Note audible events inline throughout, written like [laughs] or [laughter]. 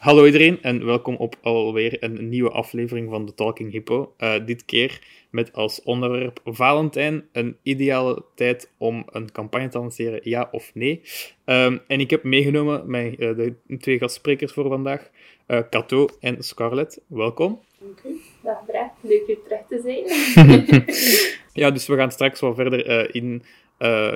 Hallo iedereen en welkom op alweer een nieuwe aflevering van de Talking Hippo. Uh, dit keer met als onderwerp Valentijn, een ideale tijd om een campagne te lanceren, ja of nee. Um, en ik heb meegenomen mijn, uh, de twee gastsprekers voor vandaag, uh, Cato en Scarlett. Welkom. Dank u. Dag leuk je terug te zijn. [laughs] [laughs] ja, dus we gaan straks wat verder in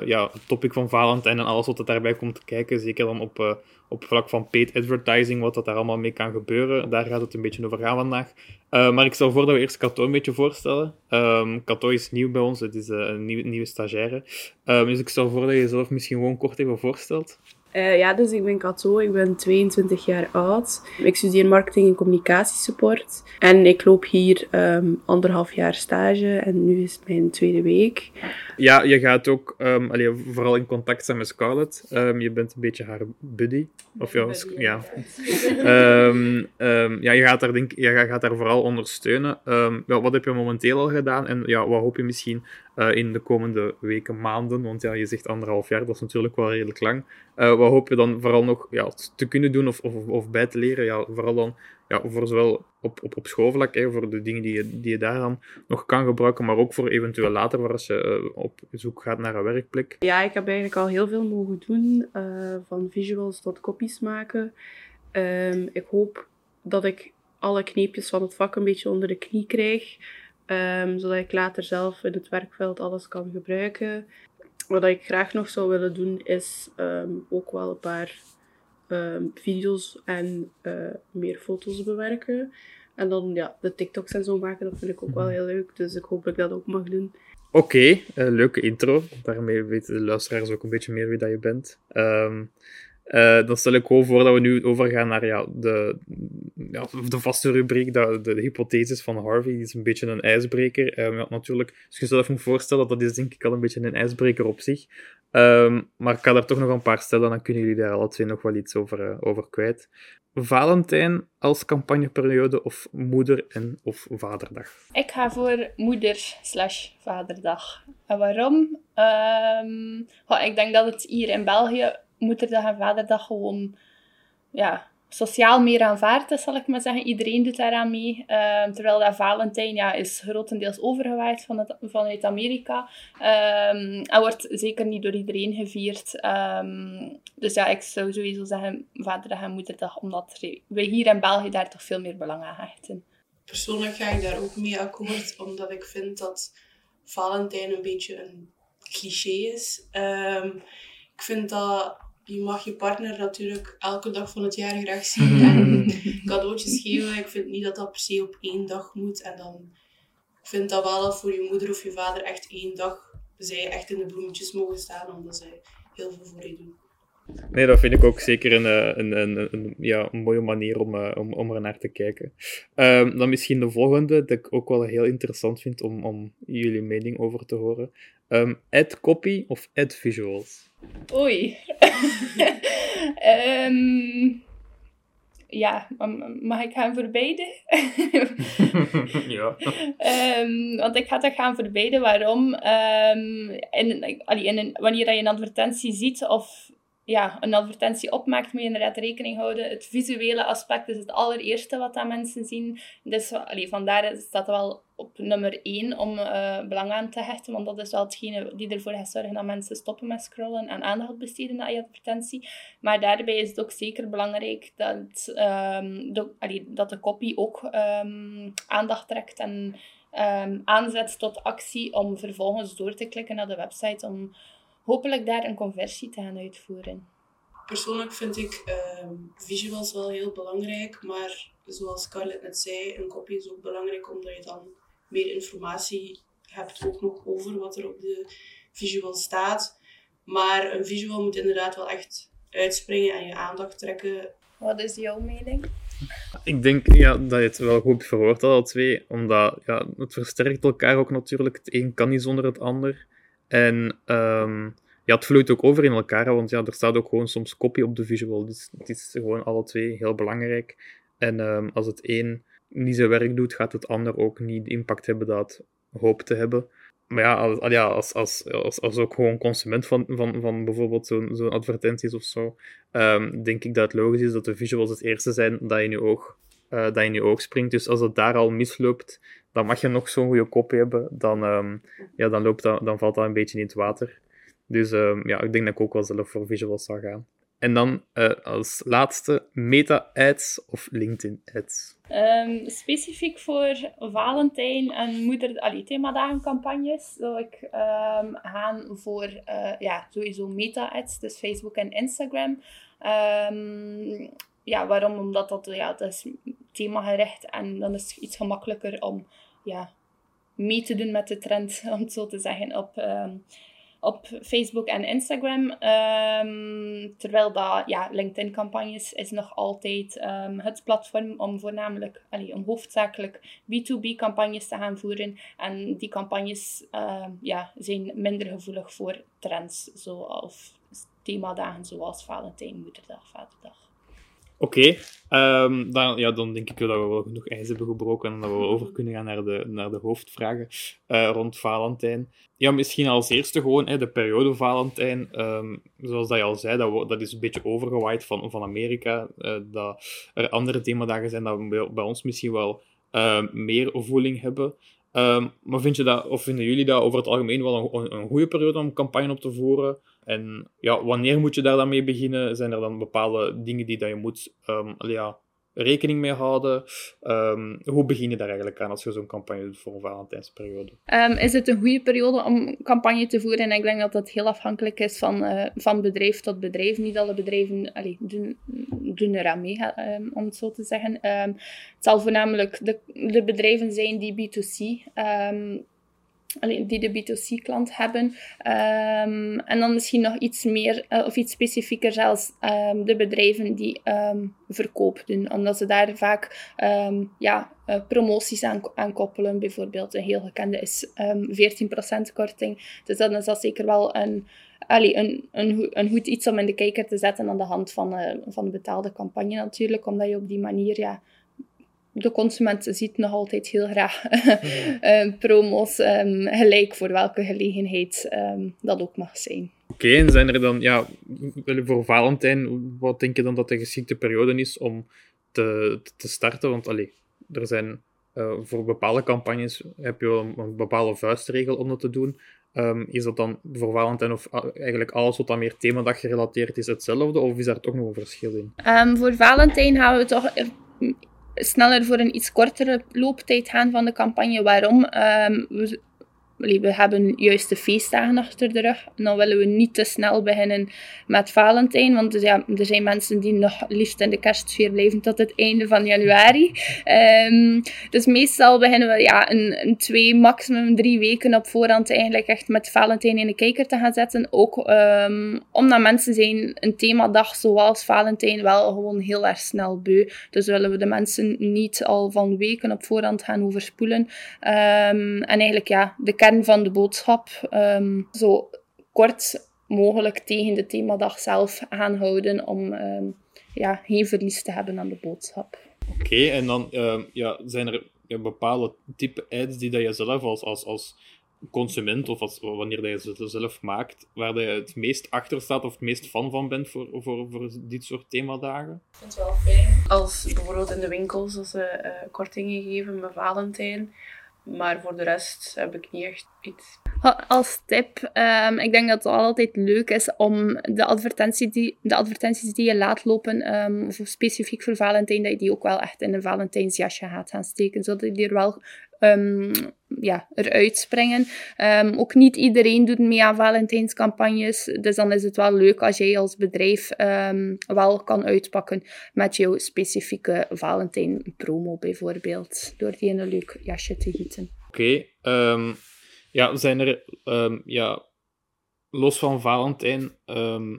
ja, het topic van Valentijn en alles wat er daarbij komt kijken. Zeker dan op op vlak van paid advertising, wat dat daar allemaal mee kan gebeuren. Daar gaat het een beetje over gaan vandaag. Uh, maar ik stel voor dat we eerst Kato een beetje voorstellen. Um, Kato is nieuw bij ons, het is een nieuwe, nieuwe stagiaire. Um, dus ik stel voor dat je jezelf misschien gewoon kort even voorstelt. Uh, ja, dus ik ben Kato, ik ben 22 jaar oud. Ik studeer marketing en communicatiesupport. En ik loop hier um, anderhalf jaar stage en nu is het mijn tweede week. Ja, je gaat ook um, allee, vooral in contact zijn met Scarlett. Um, je bent een beetje haar buddy. Of ja, buddy, ja. ja, [laughs] je gaat haar, denk, je gaat haar vooral ondersteunen. ja, wat heb je momenteel al gedaan en ja, wat hoop je misschien uh, in de komende weken, maanden? Want ja, je zegt anderhalf jaar, dat is natuurlijk wel redelijk lang. Uh, wat hoop je dan vooral nog ja, te kunnen doen of, of, of bij te leren? Ja, vooral dan ja, voor zowel op, op, op schoolvlak, hè, voor de dingen die je, die je daar dan nog kan gebruiken, maar ook voor eventueel later, waar als je uh, op zoek gaat naar een werkplek. Ja, ik heb eigenlijk al heel veel mogen doen, van visuals tot copies maken. Um, ik hoop dat ik alle kneepjes van het vak een beetje onder de knie krijg, um, zodat ik later zelf in het werkveld alles kan gebruiken. Wat ik graag nog zou willen doen, is um, ook wel een paar um, video's en uh, meer foto's bewerken. En dan ja, de TikToks en zo maken, dat vind ik ook wel mhm. heel leuk. Dus ik hoop dat ik dat ook mag doen. Oké, okay, uh, leuke intro. Daarmee weten de luisteraars ook een beetje meer wie dat je bent. Um, uh, dan stel ik gewoon voor dat we nu overgaan naar ja, de, ja, de vaste rubriek, de, de hypothesis van Harvey. Die is een beetje een ijsbreker. Um, ja, natuurlijk, als je jezelf moet voorstellen, dat is denk ik al een beetje een ijsbreker op zich. Um, maar ik ga er toch nog een paar stellen, dan kunnen jullie daar alle twee nog wel iets over, uh, over kwijt. Valentijn als campagneperiode of moeder- en of vaderdag? Ik ga voor moeder slash vaderdag. En waarom? Um, ik denk dat het hier in België moederdag en vaderdag gewoon ja, sociaal meer aanvaard is, zal ik maar zeggen. Iedereen doet daaraan mee. Ehm, terwijl dat Valentijn ja, is grotendeels overgewaaid van het, vanuit Amerika. Um, en wordt zeker niet door iedereen gevierd. Um, dus ja, ik zou sowieso zeggen Vaderdag en Moederdag, omdat we hier in België daar toch veel meer belang aan hechten. Persoonlijk ga ik daar ook mee akkoord, omdat ik vind dat Valentijn een beetje een cliché is. ik vind dat je mag je partner natuurlijk elke dag van het jaar graag [laughs] zien en cadeautjes geven. Ik vind niet dat dat per se op één dag moet. En dan ik vind dat wel dat voor je moeder of je vader echt één dag zij echt in de bloemetjes mogen staan, omdat zij heel veel voor je doen. Nee, dat vind ik ook zeker een, eh, een, een, een ja, een mooie manier om, uh, om, om er naar te kijken. Um, dan misschien de volgende, dat ik ook wel heel interessant vind om, om jullie mening over te horen. Um, ad copy of ad visuals? Oei. um, [laughs] ja, mag ik gaan voor beide? [laughs] ja. Um, want ik ga toch gaan voor beide. Waarom? Um, in, in een, wanneer je een advertentie ziet of ja, een advertentie opmaakt, moet je inderdaad rekening houden. Het visuele aspect is het allereerste wat dat mensen zien. Dus allee, vandaar staat wel op nummer 1 om uh, belang aan te hechten, want dat is wel hetgene die ervoor gaat zorgen dat mensen stoppen met scrollen en aandacht besteden aan je advertentie. Maar daarbij is het ook zeker belangrijk dat, um, de, allee, dat de copy ook um, aandacht trekt en um, aanzet tot actie om vervolgens door te klikken naar de website om hopelijk daar een conversie te gaan uitvoeren. Persoonlijk vind ik uh, visuals wel heel belangrijk, maar zoals Scarlett net zei, een kopie is ook belangrijk omdat je dan meer informatie hebt ook nog over wat er op de visual staat. Maar een visual moet inderdaad wel echt uitspringen en je aandacht trekken. Wat is jouw mening? Ik denk ja, dat je het wel goed verwoord had, al twee. Omdat ja, het versterkt elkaar ook natuurlijk. Het een kan niet zonder het ander. En um, ja, het vloeit ook over in elkaar, want ja, er staat ook gewoon soms copy op de visual. Dus het is gewoon alle twee heel belangrijk. En um, als het een niet zijn werk doet, gaat het ander ook niet de impact hebben dat het hoopt te hebben. Maar ja, als, als, als, als, ook gewoon consument van, van, van bijvoorbeeld zo'n advertenties of zo, um, denk ik dat het logisch is dat de visuals het eerste zijn dat in je oog, uh, dat in je oog springt. Dus als het daar al misloopt, dan mag je nog zo'n goede kopie hebben, dan, um, ja, dan, loopt dan valt dat een beetje in het water. Dus um, ja, ik denk dat ik ook wel zelf voor visuals zou gaan. En dan uh, als laatste meta-ads of LinkedIn-ads. Um, specifiek voor Valentijn en moeder allee, themadagen campagnes zou ik gaan voor uh, ja, sowieso meta-ads, dus Facebook en Instagram. Ja, waarom? Omdat dat, ja, dat is themagericht en dan is het iets gemakkelijker om ja, mee te doen met de trend, [laughs] om het zo te zeggen, op op Facebook en Instagram. Um, terwijl dat, ja, LinkedIn-campagnes is nog altijd um, het platform om voornamelijk, allee, om hoofdzakelijk B2B-campagnes te gaan voeren. En die campagnes ja, zijn minder gevoelig voor trends, zoals themadagen zoals Valentijn, Moederdag, Vaderdag. Oké, um, dan, ja, dan denk ik dat we wel genoeg ijs hebben gebroken en dat we over kunnen gaan naar de, naar de hoofdvragen uh, rond Valentijn. Ja, misschien als eerste gewoon hè, de periode Valentijn. Um, zoals dat je al zei, dat, dat is een beetje overgewaaid van, van Amerika. Uh, dat er andere themadagen zijn dat we bij, bij ons misschien wel uh, meer voeling hebben. Um, maar vind je dat, of vinden jullie dat over het algemeen wel een, een goede periode om campagne op te voeren? En ja, wanneer moet je daar dan mee beginnen? Zijn er dan bepaalde dingen die dat je moet um, ja, rekening mee houden? Um, hoe begin je daar eigenlijk aan als je zo'n campagne doet voor een Valentijnsperiode? Um, is het een goede periode om campagne te voeren? En ik denk dat dat heel afhankelijk is van, uh, van bedrijf tot bedrijf. Niet alle bedrijven allee, doen, doen eraan mee, um, om het zo te zeggen. het zal voornamelijk de, de bedrijven zijn die B2C die de B2C-klant hebben. Um, en dan misschien nog iets meer, uh, of iets specifieker zelfs, um, de bedrijven die um, verkoop doen. Omdat ze daar vaak ja, uh, promoties aan, aan, koppelen. Bijvoorbeeld een heel gekende is 14% korting. Dus dan is dat zeker wel een, allee, een, een, een goed iets om in de kijker te zetten aan de hand van, uh, van de betaalde campagne natuurlijk. Omdat je op die manier... Ja, de consument ziet nog altijd heel graag [laughs] um, promos, um, gelijk voor welke gelegenheid um, dat ook mag zijn. Oké, okay, en zijn er dan, ja, voor Valentijn, wat denk je dan dat de geschikte periode is om te, te starten? Want allee, er zijn uh, voor bepaalde campagnes heb je een, een bepaalde vuistregel om dat te doen. Um, is dat dan voor Valentijn of eigenlijk alles wat dan meer themadag gerelateerd is hetzelfde, of is daar toch nog een verschil in? Um, voor Valentijn gaan we toch sneller voor een iets kortere looptijd gaan van de campagne. Waarom? We, we hebben juist de feestdagen achter de rug. Dan willen we niet te snel beginnen met Valentijn. Want dus ja, er zijn mensen die nog liefst in de kerstsfeer blijven tot het einde van januari. Um, dus meestal beginnen we ja, een, een, twee, maximum drie weken op voorhand eigenlijk echt met Valentijn in de kijker te gaan zetten. Ook um, omdat mensen zijn een themadag zoals Valentijn wel gewoon heel erg snel beu. Dus willen we de mensen niet al van weken op voorhand gaan overspoelen. Um, en eigenlijk ja, de kern van de boodschap um, zo kort mogelijk tegen de themadag zelf aanhouden om um, ja, geen verlies te hebben aan de boodschap. Oké, okay, en dan uh, ja, zijn er ja, bepaalde type ads die dat je zelf als, als, als consument of als, wanneer dat je ze zelf maakt, waar je het meest achter staat of het meest fan van bent voor, voor, voor dit soort themadagen? Ik vind het wel fijn als bijvoorbeeld in de winkels als ze uh, kortingen geven met Valentijn maar voor de rest heb ik niet echt iets. Als tip, um, ik denk dat het altijd leuk is om de, advertentie die, de advertenties die je laat lopen, of specifiek voor Valentijn, dat je die ook wel echt in een Valentijnsjasje gaat gaan steken, zodat je er wel um, ja, eruit springen. Um, ook niet iedereen doet mee aan Valentijnscampagnes. Dus dan is het wel leuk als jij als bedrijf um, wel kan uitpakken met jouw specifieke Valentijn promo bijvoorbeeld. Door die in een leuk jasje te gieten. Oké. Okay, ja, zijn er ja, los van Valentijn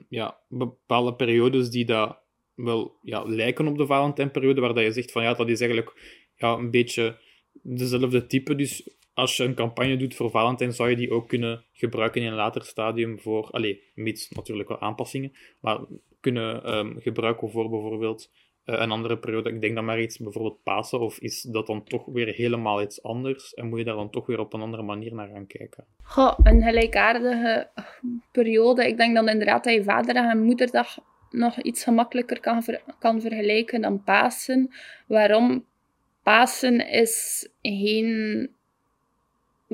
ja, bepaalde periodes die dat wel ja, lijken op de Valentijnperiode, waar dat je zegt van ja, dat is eigenlijk ja, een beetje dezelfde type. Dus als je een campagne doet voor Valentijn, zou je die ook kunnen gebruiken in een later stadium voor, allee, mits natuurlijk wel aanpassingen, maar kunnen ehm, gebruiken voor bijvoorbeeld eh, een andere periode. Ik denk dan maar iets, bijvoorbeeld Pasen, of is dat dan toch weer helemaal iets anders en moet je daar dan toch weer op een andere manier naar gaan kijken? Goh, een gelijkaardige periode. Ik denk dan inderdaad dat je vaderdag en moederdag nog iets gemakkelijker kan, kan vergelijken dan Pasen. Waarom? Pasen is, geen,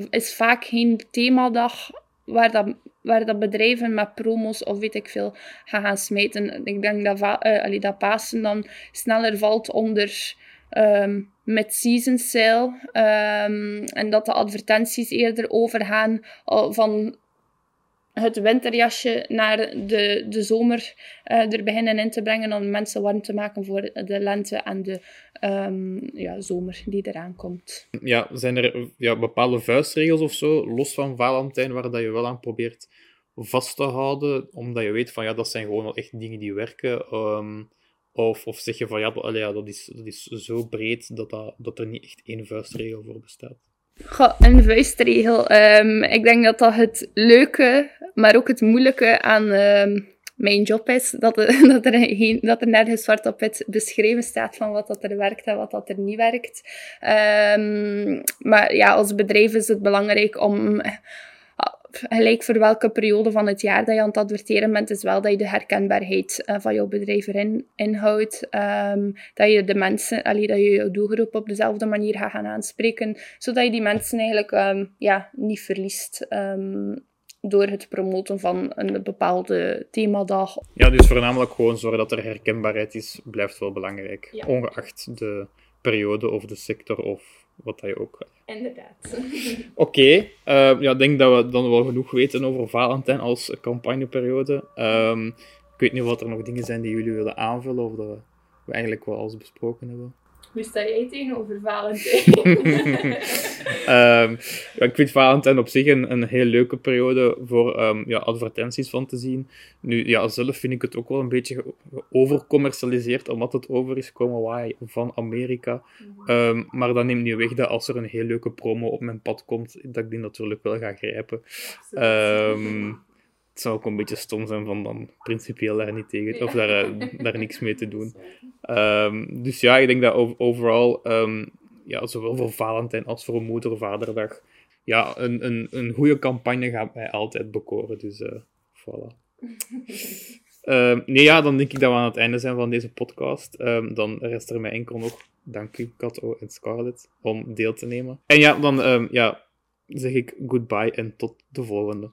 is vaak geen themadag waar dat, waar dat bedrijven met promos of weet ik veel gaan, gaan smijten. Ik denk dat, uh, dat Pasen dan sneller valt onder um, met season sale. Um, en dat de advertenties eerder overgaan van het winterjasje naar de, de zomer uh, er beginnen in te brengen om mensen warm te maken voor de lente en de um, ja, zomer die eraan komt. Ja, zijn er ja, bepaalde vuistregels of zo, los van Valentijn, waar dat je wel aan probeert vast te houden, omdat je weet van ja, dat zijn gewoon wel echt dingen die werken? Um, of, of zeg je van ja, ja dat, is, dat is zo breed dat, dat, dat er niet echt één vuistregel voor bestaat? Goh, een vuistregel. Um, ik denk dat dat het leuke, maar ook het moeilijke aan um, mijn job is. Dat, [laughs] dat, er geen, dat er nergens zwart op wit beschreven staat van wat dat er werkt en wat dat er niet werkt. Um, maar ja, als bedrijf is het belangrijk om gelijk voor welke periode van het jaar dat je aan het adverteren bent, is wel dat je de herkenbaarheid uh, van jouw bedrijf erin inhoudt. Um, dat je de mensen, allee, dat je jouw doelgroep op dezelfde manier gaat gaan aanspreken, zodat je die mensen eigenlijk um, ja, niet verliest. Um, door het promoten van een bepaalde themadag. Ja, dus voornamelijk gewoon zorgen dat er herkenbaarheid is, blijft wel belangrijk. Ja. Ongeacht de periode of de sector of wat dat je ook... Inderdaad. [laughs] Oké, okay. uh, ja, ik denk dat we dan wel genoeg weten over Valentijn als campagneperiode. Um, ik weet niet of er nog dingen zijn die jullie willen aanvullen, of dat we eigenlijk wel alles besproken hebben. Hoe sta jij tegenover Valentijn? [laughs] um, ja, ik vind Valentijn op zich een, een heel leuke periode voor um, ja, advertenties van te zien. Nu, ja, zelf vind ik het ook wel een beetje overcommercialiseerd, omdat het over is komen van Amerika. Um, maar dat neemt niet weg dat als er een heel leuke promo op mijn pad komt, dat ik die natuurlijk wel ga grijpen. Het zou ook een beetje stom zijn van dan principieel daar niet tegen, of daar, eh, daar niks mee te doen. [laughs] Dus ja, ik denk dat overal, ja, zowel voor Valentijn als voor moeder vaderdag, ja, een, een, een goede campagne gaat mij altijd bekoren. Dus uh, voilà. um, [laughs] nee, ja, dan denk ik dat we aan het einde zijn van deze podcast. dan rest er mij enkel nog, dank u, Kato en Scarlett, om deel te nemen. En ja, dan ja, zeg ik goodbye en tot de volgende.